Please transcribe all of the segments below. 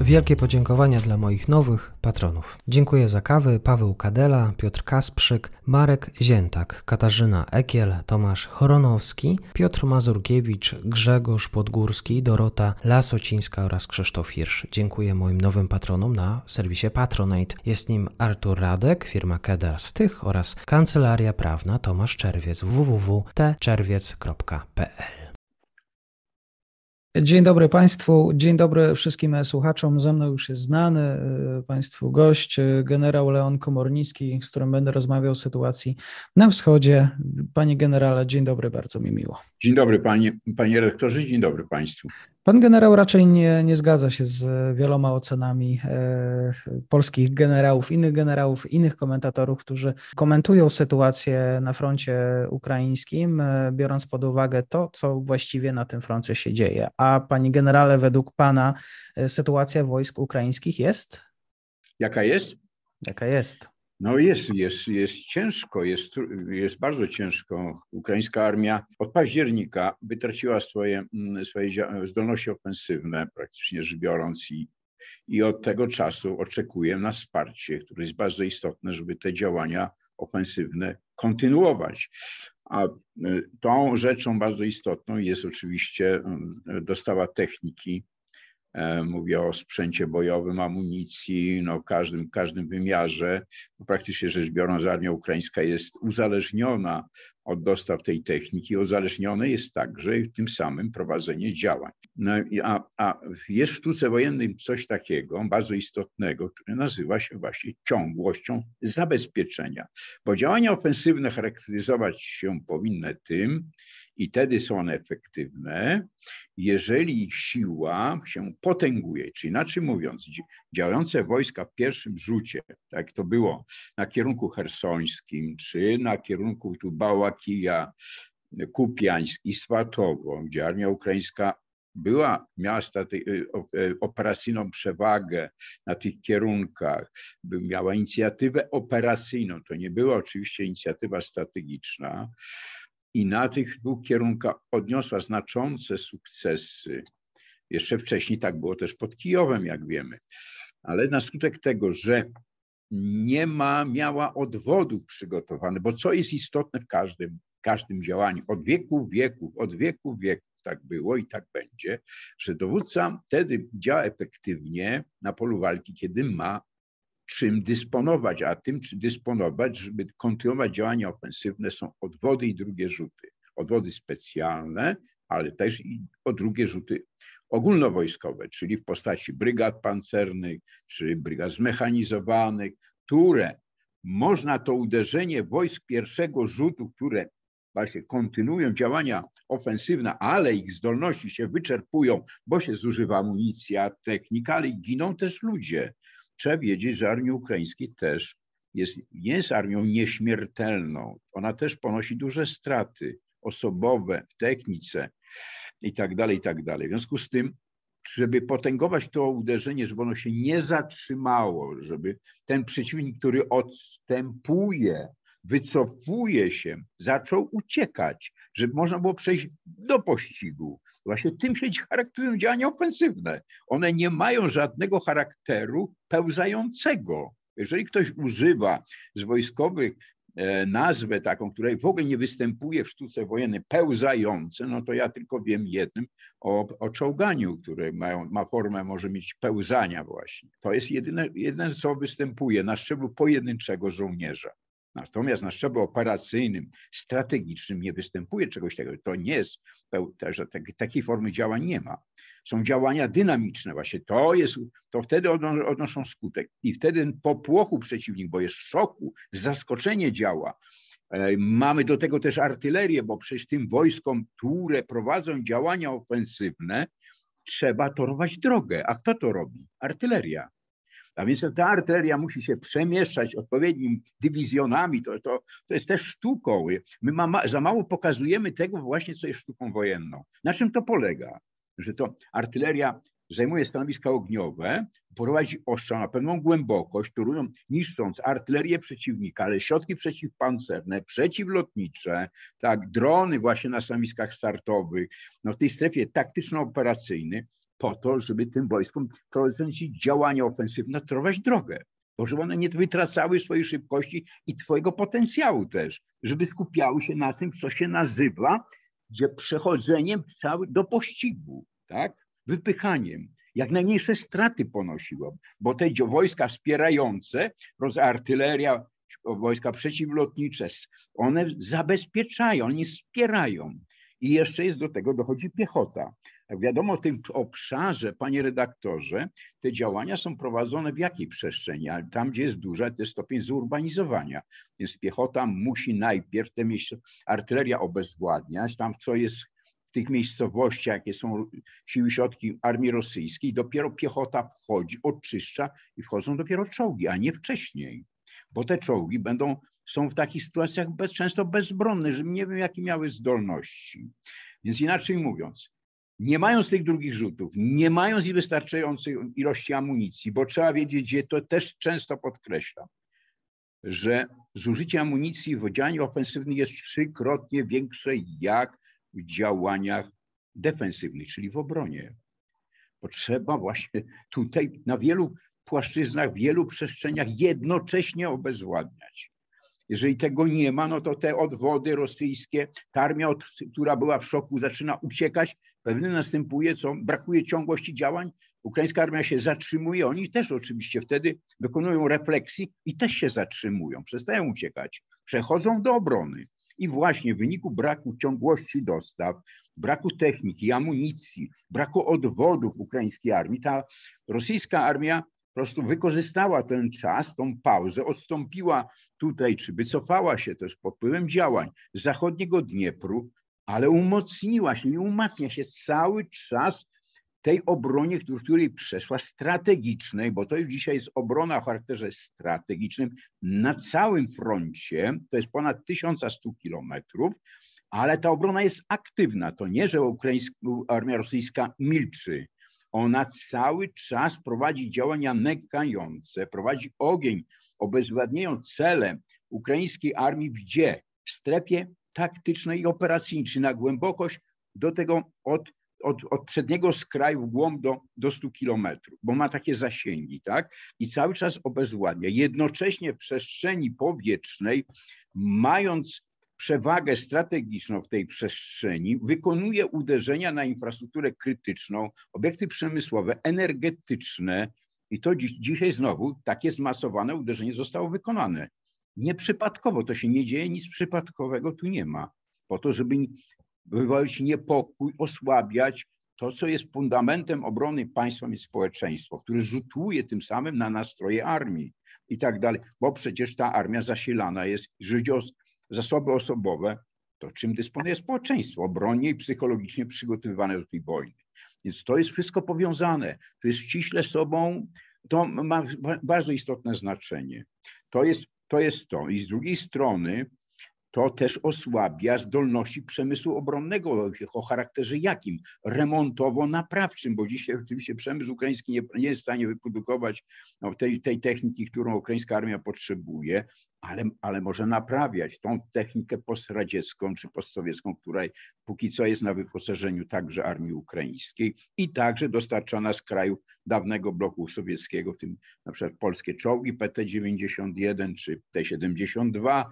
Wielkie podziękowania dla moich nowych patronów. Dziękuję za kawy Paweł Kadela, Piotr Kasprzyk, Marek Ziętak, Katarzyna Ekiel, Tomasz Choronowski, Piotr Mazurkiewicz, Grzegorz Podgórski, Dorota Lasocińska oraz Krzysztof Hirsch. Dziękuję moim nowym patronom na serwisie Patronate. Jest nim Artur Radek, firma Kedar Stych oraz Kancelaria Prawna Tomasz Czerwiec www.tczerwiec.pl Dzień dobry Państwu, dzień dobry wszystkim słuchaczom. Ze mną już jest znany e, Państwu gość, e, generał Leon Komornicki, z którym będę rozmawiał o sytuacji na wschodzie. Panie generale, dzień dobry, bardzo mi miło. Dzień dobry panie, panie rektorze, dzień dobry Państwu. Pan generał raczej nie, nie zgadza się z wieloma ocenami e, polskich generałów, innych generałów, innych komentatorów, którzy komentują sytuację na froncie ukraińskim, e, biorąc pod uwagę to, co właściwie na tym froncie się dzieje. A pani generale, według pana e, sytuacja wojsk ukraińskich jest? Jaka jest? Jaka jest? No jest, jest, jest ciężko, jest, jest bardzo ciężko. Ukraińska armia od października wytraciła swoje, mm, swoje zdolności ofensywne, praktycznie rzecz biorąc, i, i od tego czasu oczekuję na wsparcie, które jest bardzo istotne, żeby te działania ofensywne kontynuować. A y, tą rzeczą bardzo istotną jest oczywiście mm, dostawa techniki mówię o sprzęcie bojowym, amunicji, no każdym, każdym wymiarze. Praktycznie rzecz biorąc, armia ukraińska jest uzależniona od dostaw tej techniki, uzależnione jest także tym samym prowadzenie działań. No, a, a jest w sztuce wojennej coś takiego bardzo istotnego, które nazywa się właśnie ciągłością zabezpieczenia, bo działania ofensywne charakteryzować się powinny tym, i wtedy są one efektywne, jeżeli siła się potęguje. Czy inaczej mówiąc, działające wojska w pierwszym rzucie, tak to było na kierunku hersońskim, czy na kierunku tu Bałakija, Kupiańsk i Swatowo, gdzie armia ukraińska była, miała y, y, operacyjną przewagę na tych kierunkach, miała inicjatywę operacyjną, to nie była oczywiście inicjatywa strategiczna, i na tych dwóch kierunkach odniosła znaczące sukcesy. Jeszcze wcześniej tak było też pod Kijowem, jak wiemy. Ale na skutek tego, że nie ma, miała odwodów przygotowanych, bo co jest istotne w każdym, każdym działaniu, od wieku wieków, od wieku wieków tak było i tak będzie, że dowódca wtedy działa efektywnie na polu walki, kiedy ma czym dysponować, a tym, czy dysponować, żeby kontynuować działania ofensywne, są odwody i drugie rzuty. Odwody specjalne, ale też i o drugie rzuty ogólnowojskowe, czyli w postaci brygad pancernych czy brygad zmechanizowanych, które można to uderzenie wojsk pierwszego rzutu, które właśnie kontynuują działania ofensywne, ale ich zdolności się wyczerpują, bo się zużywa amunicja, technika, ale giną też ludzie. Trzeba wiedzieć, że armia ukraińska też jest, jest armią nieśmiertelną. Ona też ponosi duże straty osobowe w technice i tak dalej, i tak dalej. W związku z tym, żeby potęgować to uderzenie, żeby ono się nie zatrzymało, żeby ten przeciwnik, który odstępuje, wycofuje się, zaczął uciekać, żeby można było przejść do pościgu, Właśnie tym się charakteryzują działania ofensywne. One nie mają żadnego charakteru pełzającego. Jeżeli ktoś używa z wojskowych nazwę taką, której w ogóle nie występuje w sztuce wojennej, pełzające, no to ja tylko wiem jednym o, o czołganiu, które mają, ma formę, może mieć pełzania właśnie. To jest jedyne, jedyne, co występuje na szczeblu pojedynczego żołnierza. Natomiast na szczeblu operacyjnym, strategicznym nie występuje czegoś takiego. To nie jest, że takiej formy działań nie ma. Są działania dynamiczne właśnie. To jest, to wtedy odnoszą skutek. I wtedy po płochu przeciwnik, bo jest szoku, zaskoczenie działa. E, mamy do tego też artylerię, bo przecież tym wojskom, które prowadzą działania ofensywne, trzeba torować drogę. A kto to robi? Artyleria. A więc ta arteria musi się przemieszczać odpowiednimi dywizjonami, to, to, to jest też sztuką. My ma, za mało pokazujemy tego właśnie, co jest sztuką wojenną. Na czym to polega? Że to artyleria zajmuje stanowiska ogniowe, prowadzi ostrzał na pewną głębokość, torują niszcząc artylerię przeciwnika, ale środki przeciwpancerne, przeciwlotnicze, tak, drony właśnie na stanowiskach startowych, no w tej strefie taktyczno-operacyjnej, po to, żeby tym wojskom prowadząc działania ofensywne torować drogę. Bo żeby one nie wytracały swojej szybkości i twojego potencjału też, żeby skupiały się na tym, co się nazywa gdzie przechodzeniem cały do pościgu, tak? wypychaniem. Jak najmniejsze straty ponosiło, bo te wojska wspierające, artyleria, wojska przeciwlotnicze, one zabezpieczają, one wspierają. I jeszcze jest do tego dochodzi piechota. Jak wiadomo, w tym obszarze, panie redaktorze, te działania są prowadzone w jakiej przestrzeni? Ale tam, gdzie jest duża, to jest stopień zurbanizowania. Więc piechota musi najpierw te miejsca, artyleria obezwładniać, tam co jest w tych miejscowościach, jakie są siły środki armii rosyjskiej, dopiero piechota wchodzi, oczyszcza i wchodzą dopiero czołgi, a nie wcześniej. Bo te czołgi będą, są w takich sytuacjach bez, często bezbronne, że nie wiem, jakie miały zdolności. Więc inaczej mówiąc, nie mając tych drugich rzutów, nie mając wystarczającej ilości amunicji, bo trzeba wiedzieć, gdzie to też często podkreślam, że zużycie amunicji w działaniu ofensywnym jest trzykrotnie większe jak w działaniach defensywnych, czyli w obronie. Potrzeba właśnie tutaj na wielu płaszczyznach, wielu przestrzeniach jednocześnie obezwładniać. Jeżeli tego nie ma, no to te odwody rosyjskie, ta armia, która była w szoku, zaczyna uciekać, pewnie następuje, co brakuje ciągłości działań. Ukraińska armia się zatrzymuje, oni też oczywiście wtedy wykonują refleksji i też się zatrzymują, przestają uciekać, przechodzą do obrony. I właśnie w wyniku braku ciągłości dostaw, braku techniki, amunicji, braku odwodów ukraińskiej armii, ta rosyjska armia prostu wykorzystała ten czas, tą pauzę, odstąpiła tutaj, czy wycofała się też pod wpływem działań z zachodniego Dniepru, ale umocniła się i umacnia się cały czas tej obronie, której przeszła, strategicznej, bo to już dzisiaj jest obrona o charakterze strategicznym na całym froncie, to jest ponad 1100 kilometrów, ale ta obrona jest aktywna. To nie, że ukraińska armia rosyjska milczy. Ona cały czas prowadzi działania nękające, prowadzi ogień, obezwładniając cele ukraińskiej armii gdzie? W strefie taktycznej i operacyjnej, czy na głębokość do tego od, od, od przedniego skraju w głąb do, do 100 kilometrów, bo ma takie zasięgi, tak? I cały czas obezwładnia. Jednocześnie w przestrzeni powietrznej, mając przewagę strategiczną w tej przestrzeni, wykonuje uderzenia na infrastrukturę krytyczną, obiekty przemysłowe, energetyczne. I to dziś, dzisiaj znowu takie zmasowane uderzenie zostało wykonane. Nieprzypadkowo to się nie dzieje, nic przypadkowego tu nie ma. Po to, żeby wywołać niepokój, osłabiać to, co jest fundamentem obrony państwa i społeczeństwa, które rzutuje tym samym na nastroje armii i tak dalej, bo przecież ta armia zasilana jest, jeżeli zasoby osobowe, to czym dysponuje społeczeństwo, obronnie i psychologicznie przygotowywane do tej wojny. Więc to jest wszystko powiązane, to jest ściśle sobą, to ma bardzo istotne znaczenie. To jest to. Jest to. I z drugiej strony to też osłabia zdolności przemysłu obronnego o charakterze jakim? Remontowo-naprawczym, bo dzisiaj oczywiście przemysł ukraiński nie, nie jest w stanie wyprodukować no, tej, tej techniki, którą ukraińska armia potrzebuje, ale, ale może naprawiać tą technikę postradziecką czy postsowiecką, która póki co jest na wyposażeniu także armii ukraińskiej i także dostarczana z krajów dawnego bloku sowieckiego, w tym na przykład polskie czołgi PT-91 czy T-72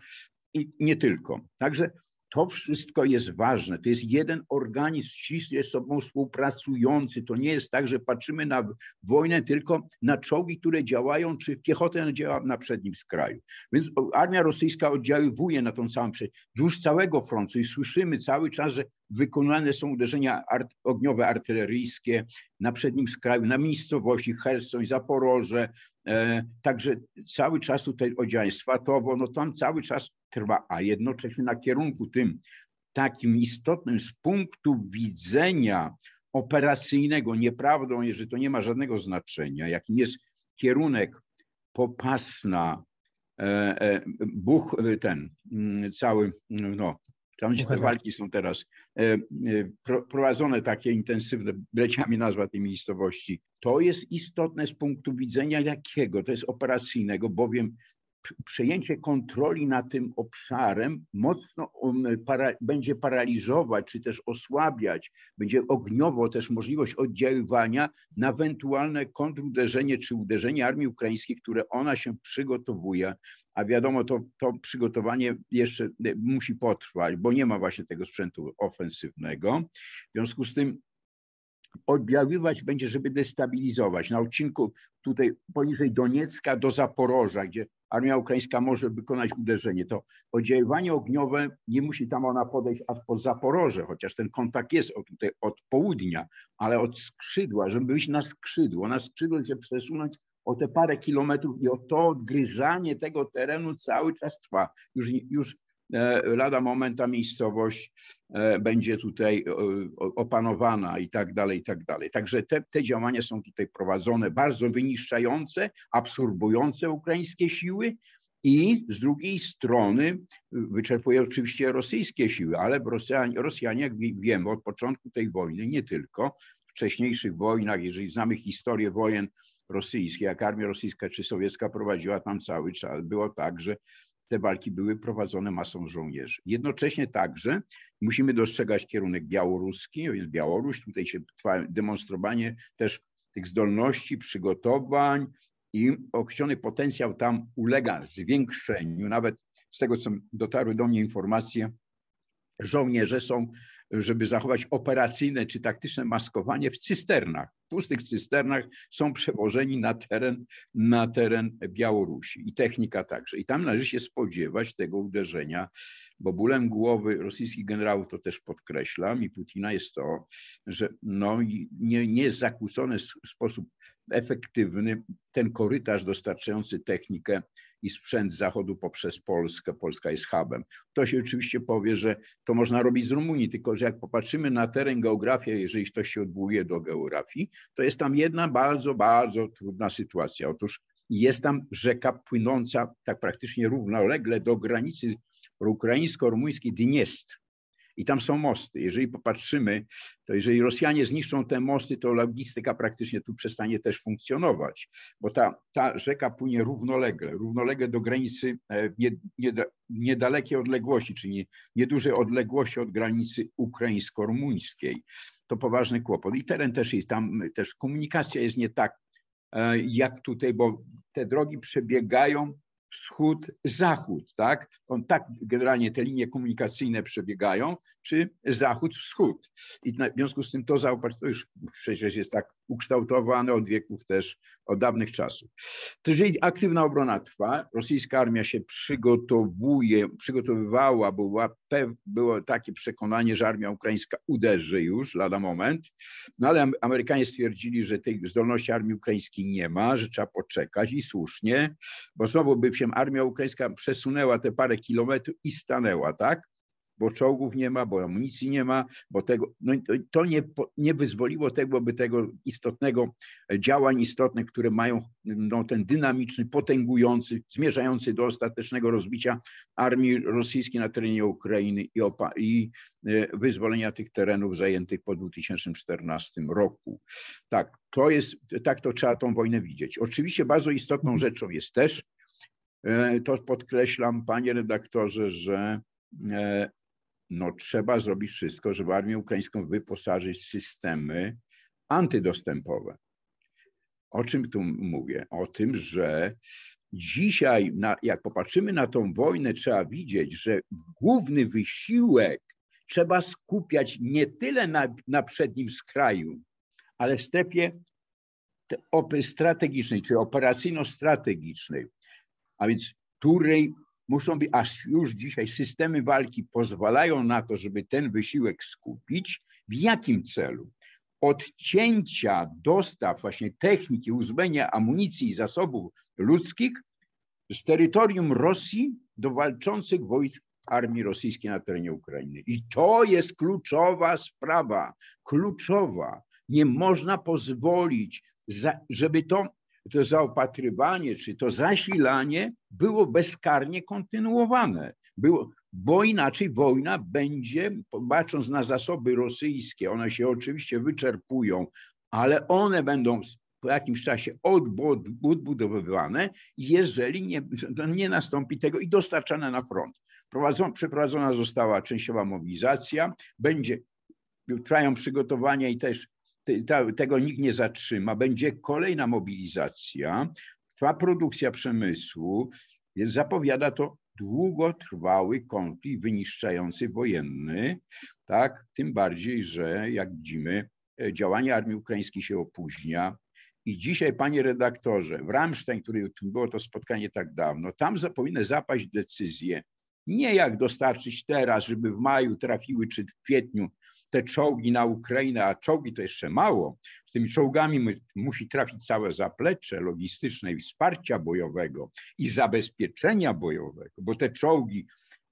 i nie tylko. Także to wszystko jest ważne. To jest jeden organizm ściśle z sobą współpracujący. To nie jest tak, że patrzymy na wojnę tylko na czołgi, które działają, czy piechotę działa na przednim skraju. Więc armia rosyjska oddziaływuje na tą całą wzdłuż całego frontu i słyszymy cały czas, że wykonane są uderzenia art ogniowe artyleryjskie na przednim skraju, na miejscowości Hersoń, Zaporoże, e, także cały czas tutaj oddziaływanie Swatowo, no tam cały czas trwa, a jednocześnie na kierunku tym takim istotnym z punktu widzenia operacyjnego, nieprawdą jest, że to nie ma żadnego znaczenia, jakim jest kierunek Popasna, e, e, Buch, ten mm, cały, no, Tam, gdzie te walki są teraz e, e, prowadzone takie intensywne, leciała mi nazwa tej miejscowości, to jest istotne z punktu widzenia jakiego? To jest operacyjnego, bowiem przejęcie kontroli nad tym obszarem mocno um, para, będzie paraliżować, czy też osłabiać, będzie ogniowo też możliwość oddziaływania na ewentualne kontruderzenie czy uderzenie armii ukraińskiej, które ona się przygotowuje. A wiadomo, to, to przygotowanie jeszcze musi potrwać, bo nie ma właśnie tego sprzętu ofensywnego. W związku z tym oddziaływać będzie, żeby destabilizować. Na odcinku tutaj poniżej Doniecka do Zaporoża, gdzie armia ukraińska może wykonać uderzenie, to oddziaływanie ogniowe nie musi tam ona podejść aż pod Zaporoże, chociaż ten kontakt jest od, tutaj od południa, ale od skrzydła, żeby wyjść na skrzydło, na skrzydło się przesunąć o te parę kilometrów i o to odgryzanie tego terenu cały czas trwa. Już, już lada moment ta miejscowość e, będzie tutaj opanowana i tak dalej, i tak dalej. Także te, te działania są tutaj prowadzone bardzo wyniszczające, absorbujące ukraińskie siły i z drugiej strony wyczerpuje oczywiście rosyjskie siły, ale Rosjanie, Rosjanie jak wiemy, od początku tej wojny, nie tylko, w wcześniejszych wojnach, jeżeli znamy historię wojen rosyjskich, jak armia rosyjska czy sowiecka prowadziła tam cały czas, było tak, że te walki były prowadzone masą żołnierzy. Jednocześnie także musimy dostrzegać kierunek białoruski, więc Białoruś, tutaj się trwa demonstrowanie też tych zdolności, przygotowań i określony potencjał tam ulega zwiększeniu. Nawet z tego, co dotarły do mnie informacje, żołnierze są żeby zachować operacyjne czy taktyczne maskowanie w cysternach. W pustych cysternach są przewożeni na teren, na teren Białorusi i technika także. I tam należy się spodziewać tego uderzenia, bo bólem głowy rosyjskich generałów to też podkreślam i Putina jest to, że no, nie, nie jest zakłócony w sposób efektywny ten korytarz dostarczający technikę i sprzęt z zachodu poprzez Polskę. Polska jest hubem. To się oczywiście powie, że to można robić z Rumunii, tylko że jak popatrzymy na teren, geografię, jeżeli ktoś się odwołuje do geografii, to jest tam jedna bardzo, bardzo trudna sytuacja. Otóż jest tam rzeka płynąca tak praktycznie równolegle do granicy ukraińsko-rumuńskiej Dniestr. I tam są mosty. Jeżeli popatrzymy, to jeżeli Rosjanie zniszczą te mosty, to logistyka praktycznie tu przestanie też funkcjonować, bo ta, ta rzeka płynie równolegle, równolegle do granicy e, nie, nie, niedalekiej odległości, czyli nieduże odległości od granicy ukraińsko-rumuńskiej. To poważny kłopot. I teren też jest, tam też komunikacja jest nie tak e, jak tutaj, bo te drogi przebiegają wschód, zachód, tak? On tak generalnie te linie komunikacyjne przebiegają, czy zachód, wschód. I w związku z tym to to już przecież jest tak ukształtowane od wieków też, od dawnych czasów. Jeżeli aktywna obrona trwa, rosyjska armia się przygotowuje, przygotowywała, była, było takie przekonanie, że armia ukraińska uderzy już lada moment, no ale Amerykanie stwierdzili, że tej zdolności armii ukraińskiej nie ma, że trzeba poczekać i słusznie, bo znowu by się armia ukraińska przesunęła te parę kilometrów i stanęła, tak? bo czołgów nie ma, bo amunicji nie ma, bo tego, no to nie, nie wyzwoliło tego, by tego istotnego działań istotnych, które mają no, ten dynamiczny, potęgujący, zmierzający do ostatecznego rozbicia armii rosyjskiej na terenie Ukrainy i, opa- i e, wyzwolenia tych terenów zajętych po 2014 roku. Tak, to jest, tak to trzeba tą wojnę widzieć. Oczywiście bardzo istotną rzeczą jest też, e, to podkreślam, panie redaktorze, że e, no, trzeba zrobić wszystko, żeby armię ukraińską wyposażyć w systemy antydostępowe. O czym tu mówię? O tym, że dzisiaj, na, jak popatrzymy na tą wojnę, trzeba widzieć, że główny wysiłek trzeba skupiać nie tyle na, na przednim skraju, ale w strefie strategicznej, czy operacyjno-strategicznej, a więc której muszą być, aż już dzisiaj systemy walki pozwalają na to, żeby ten wysiłek skupić. W jakim celu? Odcięcia dostaw właśnie techniki, uzbrojenia, amunicji i zasobów ludzkich z terytorium Rosji do walczących wojsk armii rosyjskiej na terenie Ukrainy. I to jest kluczowa sprawa, kluczowa. Nie można pozwolić, żeby to to zaopatrywanie czy to zasilanie było bezkarnie kontynuowane. Było, bo inaczej wojna będzie, patrząc na zasoby rosyjskie, one się oczywiście wyczerpują, ale one będą po jakimś czasie odbudowywane, jeżeli nie, nie nastąpi tego i dostarczane na front. przeprowadzona została częściowa mobilizacja, będzie, trwają przygotowania i też te, tego nikt nie zatrzyma. Będzie kolejna mobilizacja, trwa produkcja przemysłu, więc zapowiada to długotrwały konflikt wyniszczający wojenny, tak? Tym bardziej, że jak widzimy, e, działanie armii ukraińskiej się opóźnia. I dzisiaj, panie redaktorze, w Ramstein, który było to spotkanie tak dawno, tam powinny zapaść decyzje, nie jak dostarczyć teraz, żeby w maju trafiły, czy w kwietniu te czołgi na Ukrainę, a czołgi to jeszcze mało. Z tymi czołgami musi trafić całe zaplecze logistyczne i wsparcia bojowego i zabezpieczenia bojowego, bo te czołgi,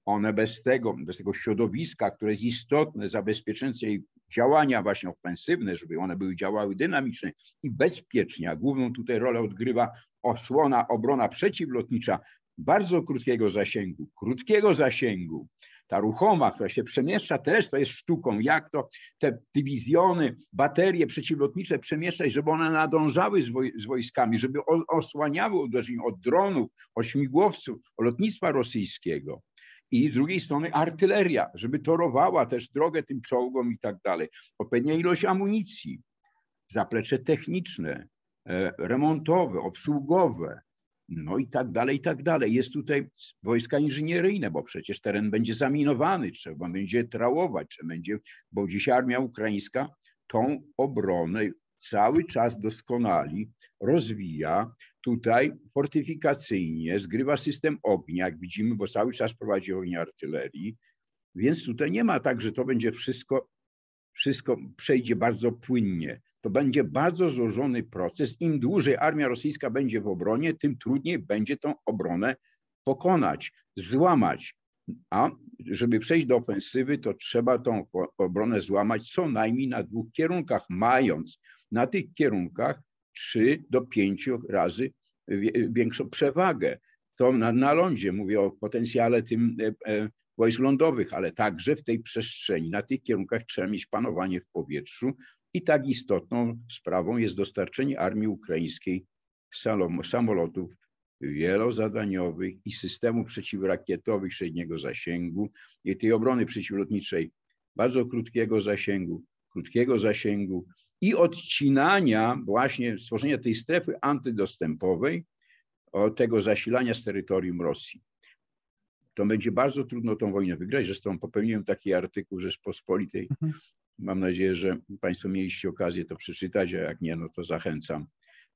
one bez tego, bez tego środowiska, które jest istotne, zabezpieczające jej działania właśnie ofensywne, żeby one były działały dynamicznie i bezpiecznie, a główną tutaj rolę odgrywa osłona, obrona przeciwlotnicza bardzo krótkiego zasięgu, krótkiego zasięgu, ta ruchoma, która się przemieszcza, też to jest sztuką, jak to te dywizjony, baterie przeciwlotnicze przemieszczać, żeby one nadążały z, woj z wojskami, żeby osłaniały uderzenie od dronów, od śmigłowców, od lotnictwa rosyjskiego. I z drugiej strony artyleria, żeby torowała też drogę tym czołgom i tak dalej. Odpowiednia ilość amunicji, zaplecze techniczne, e, remontowe, obsługowe, no i tak dalej, i tak dalej. Jest tutaj wojska inżynieryjne, bo przecież teren będzie zaminowany, trzeba będzie trałować, trzeba będzie, bo dziś armia ukraińska tą obronę cały czas doskonali, rozwija, tutaj fortyfikacyjnie, zgrywa system ognia, jak widzimy, bo cały czas prowadzi ognia artylerii, więc tutaj nie ma tak, że to będzie wszystko, wszystko przejdzie bardzo płynnie to będzie bardzo złożony proces. Im dłużej armia rosyjska będzie w obronie, tym trudniej będzie tą obronę pokonać, złamać. A żeby przejść do ofensywy, to trzeba tą obronę złamać co najmniej na dwóch kierunkach, mając na tych kierunkach trzy do pięciu razy większą przewagę. To na, na lądzie, mówię o potencjale tym e, e, wojsk lądowych, ale także w tej przestrzeni, na tych kierunkach trzeba mieć panowanie w powietrzu, i tak istotną sprawą jest dostarczenie armii ukraińskiej samolotów wielozadaniowych i systemu przeciwrakietowych średniego zasięgu i tej obrony przeciwlotniczej bardzo krótkiego zasięgu, krótkiego zasięgu i odcinania właśnie stworzenia tej strefy antydostępowej tego zasilania z terytorium Rosji. To będzie bardzo trudno tą wojnę wygrać. Zresztą popełniłem taki artykuł Rzeczpospolitej mhm. Mam nadzieję, że Państwo mieliście okazję to przeczytać, a jak nie, no to zachęcam.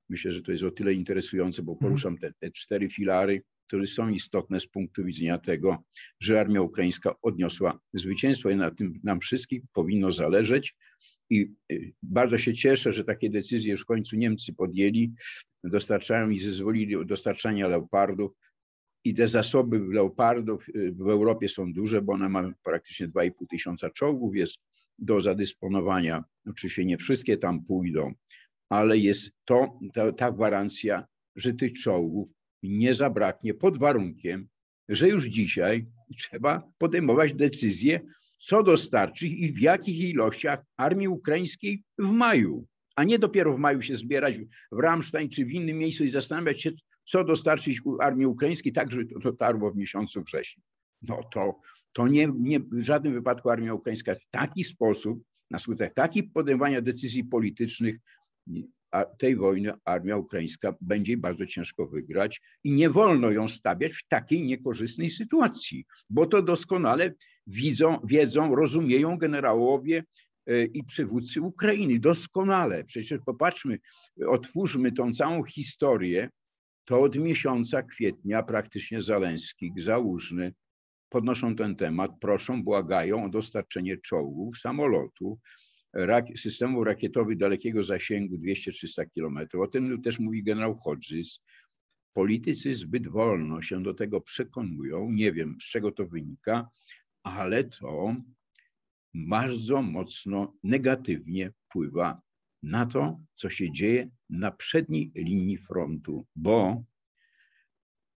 Myślę, że to jest o tyle interesujące, bo mhm. poruszam te, te cztery filary, które są istotne z punktu widzenia tego, że armia ukraińska odniosła zwycięstwo i na tym nam wszystkim powinno zależeć. I y, bardzo się cieszę, że takie decyzje już w końcu Niemcy podjęli, dostarczają i zezwolili dostarczania leopardów. I te zasoby leopardów y, w Europie są duże, bo one mają praktycznie 2,5 tysiąca czołgów, jest do zadysponowania. Oczywiście nie wszystkie tam pójdą, ale jest to ta, ta gwarancja, że tych czołgów nie zabraknie pod warunkiem, że już dzisiaj trzeba podejmować decyzje, co dostarczyć i w jakich ilościach armii ukraińskiej w maju, a nie dopiero w maju się zbierać w Ramstein czy w innym miejscu i zastanawiać się, co dostarczyć armii ukraińskiej, tak żeby to dotarło w miesiącu wrześniu. No to to nie, nie w żadnym wypadku armia ukraińska w taki sposób, na skutek takich podejmowania decyzji politycznych, tej wojny armia ukraińska będzie bardzo ciężko wygrać i nie wolno ją stawiać w takiej niekorzystnej sytuacji, bo to doskonale widzą, wiedzą, rozumieją generałowie e, i przywódcy Ukrainy. Doskonale. Przecież popatrzmy, otwórzmy tą całą historię. To od miesiąca kwietnia praktycznie Zaleński, Załużny, podnoszą ten temat, proszą, błagają o dostarczenie czołgów, samolotów, rak systemów rakietowych dalekiego zasięgu 200-300 km. O tym też mówi generał Hodges. Politycy zbyt wolno się do tego przekonują, nie wiem z czego to wynika, ale to bardzo mocno negatywnie wpływa na to, co się dzieje na przedniej linii frontu, bo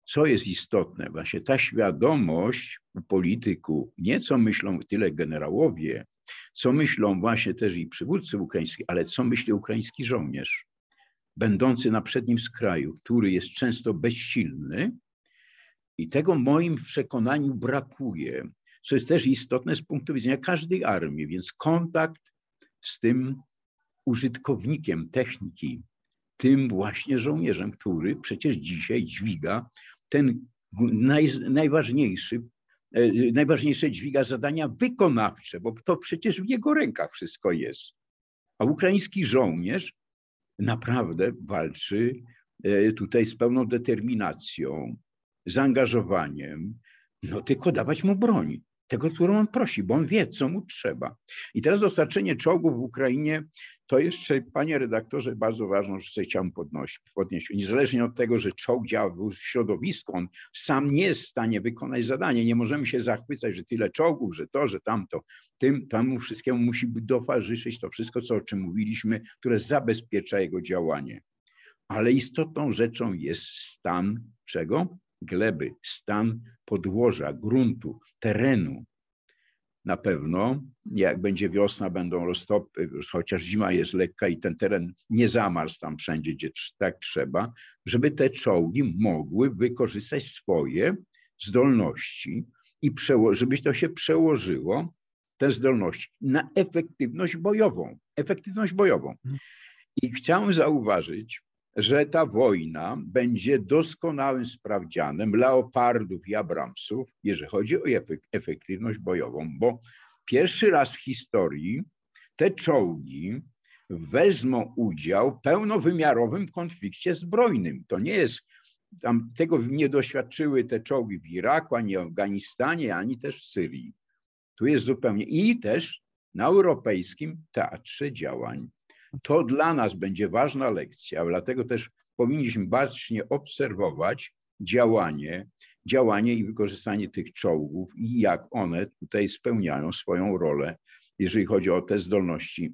co jest istotne, właśnie ta świadomość u polityków, nie co myślą tyle generałowie, co myślą właśnie też i przywódcy ukraińscy, ale co myśli ukraiński żołnierz, będący na przednim skraju, który jest często bezsilny. I tego moim przekonaniu brakuje, co jest też istotne z punktu widzenia każdej armii, więc kontakt z tym użytkownikiem techniki, tym właśnie żołnierzem, który przecież dzisiaj dźwiga ten naj, najważniejszy, e, najważniejsze dźwiga zadania wykonawcze, bo to przecież w jego rękach wszystko jest. A ukraiński żołnierz naprawdę walczy e, tutaj z pełną determinacją, zaangażowaniem, no tylko dawać mu broń tego, którą on prosi, bo on wie, co mu trzeba. I teraz dostarczenie czołgów w Ukrainie to jeszcze, panie redaktorze, bardzo ważną rzecz chciałbym podnosić, podnieść. Niezależnie od tego, że czołg działa w środowisku, on sam nie jest w stanie wykonać zadania. Nie możemy się zachwycać, że tyle czołgów, że to, że tamto. Tym, temu wszystkiemu musi towarzyszyć to wszystko, co, o czym mówiliśmy, które zabezpiecza jego działanie. Ale istotną rzeczą jest stan czego? Gleby, stan podłoża, gruntu, terenu. Na pewno, jak będzie wiosna, będą roztopy, chociaż zima jest lekka i ten teren nie zamarzł tam wszędzie, gdzie tak trzeba, żeby te czołgi mogły wykorzystać swoje zdolności i żeby to się przełożyło, te zdolności, na efektywność bojową. Efektywność bojową. Mhm. I chciałem zauważyć, że ta wojna będzie doskonałym sprawdzianem leopardów i abramsów, jeżeli chodzi o efektywność bojową, bo pierwszy raz w historii te czołgi wezmą udział w pełnowymiarowym konflikcie zbrojnym. To nie jest, tam tego nie doświadczyły te czołgi w Iraku, ani w Afganistanie, ani też w Syrii. Tu jest zupełnie i też na europejskim teatrze działań to dla nas będzie ważna lekcja, dlatego też powinniśmy bacznie obserwować działanie, działanie i wykorzystanie tych czołgów i jak one tutaj spełniają swoją rolę, jeżeli chodzi o te zdolności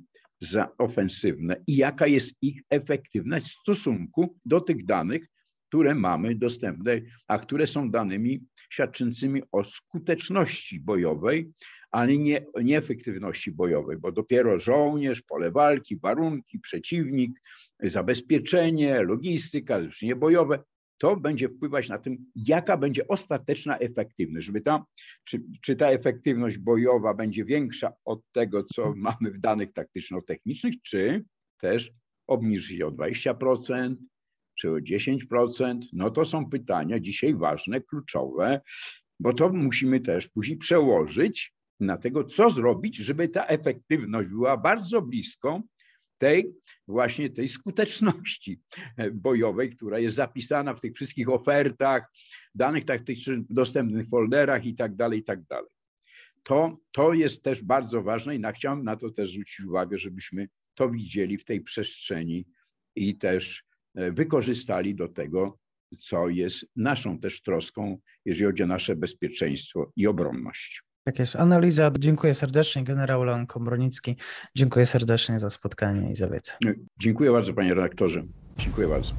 ofensywne i jaka jest ich efektywność w stosunku do tych danych, które mamy dostępne, a które są danymi świadczącymi o skuteczności bojowej, ale nie, nieefektywności bojowej, bo dopiero żołnierz, pole walki, warunki, przeciwnik, zabezpieczenie, logistyka, zresztą bojowe, to będzie wpływać na tym, jaka będzie ostateczna efektywność, żeby ta, czy, czy ta efektywność bojowa będzie większa od tego, co mamy w danych taktyczno-technicznych, czy też obniży się o 20%, czy o 10%, no to są pytania dzisiaj ważne, kluczowe, bo to musimy też później przełożyć na tego, co zrobić, żeby ta efektywność była bardzo blisko tej właśnie tej skuteczności bojowej, która jest zapisana w tych wszystkich ofertach, danych taktycznych, dostępnych folderach i tak dalej, i tak dalej. To, to jest też bardzo ważne i na, chciałem na to też zwrócić uwagę, żebyśmy to widzieli w tej przestrzeni i też e, wykorzystali do tego, co jest naszą też troską, jeżeli chodzi o nasze bezpieczeństwo i obronność. Tak jest. Analiza. Dziękuję serdecznie. Generał Leon Komronicki. Dziękuję serdecznie za spotkanie i za wiedzę. Dziękuję bardzo, panie redaktorze. Dziękuję bardzo.